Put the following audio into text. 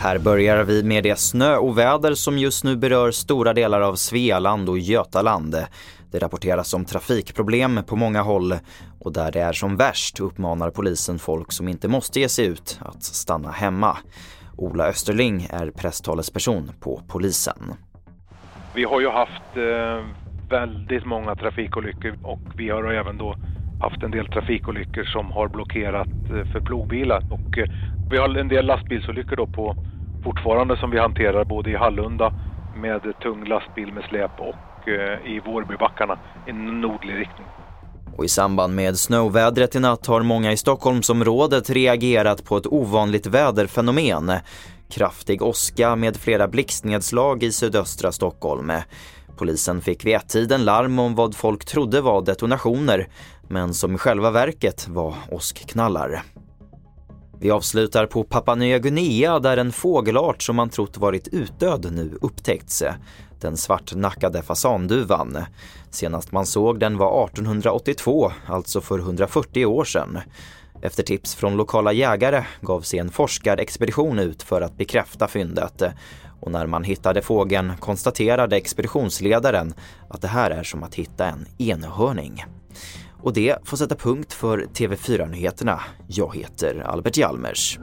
Här börjar vi med det snöoväder som just nu berör stora delar av Svealand och Götaland. Det rapporteras om trafikproblem på många håll och där det är som värst uppmanar polisen folk som inte måste ge sig ut att stanna hemma. Ola Österling är presstalesperson på polisen. Vi har ju haft eh, väldigt många trafikolyckor och vi har även då haft en del trafikolyckor som har blockerat eh, för plogbilar och eh, vi har en del lastbilsolyckor då på fortfarande som vi hanterar både i Hallunda med tung lastbil med släp och eh, i Vårbybackarna i nordlig riktning. Och i samband med snövädret i natt har många i Stockholmsområdet reagerat på ett ovanligt väderfenomen. Kraftig åska med flera blixtnedslag i sydöstra Stockholm. Polisen fick vid ett-tiden larm om vad folk trodde var detonationer, men som i själva verket var åskknallar. Vi avslutar på Papua Nya Guinea där en fågelart som man trott varit utdöd nu upptäckts. Den svartnackade fasanduvan. Senast man såg den var 1882, alltså för 140 år sedan. Efter tips från lokala jägare gav sig en forskarexpedition ut för att bekräfta fyndet. Och när man hittade fågeln konstaterade expeditionsledaren att det här är som att hitta en enhörning. Och det får sätta punkt för TV4-nyheterna. Jag heter Albert Hjalmers.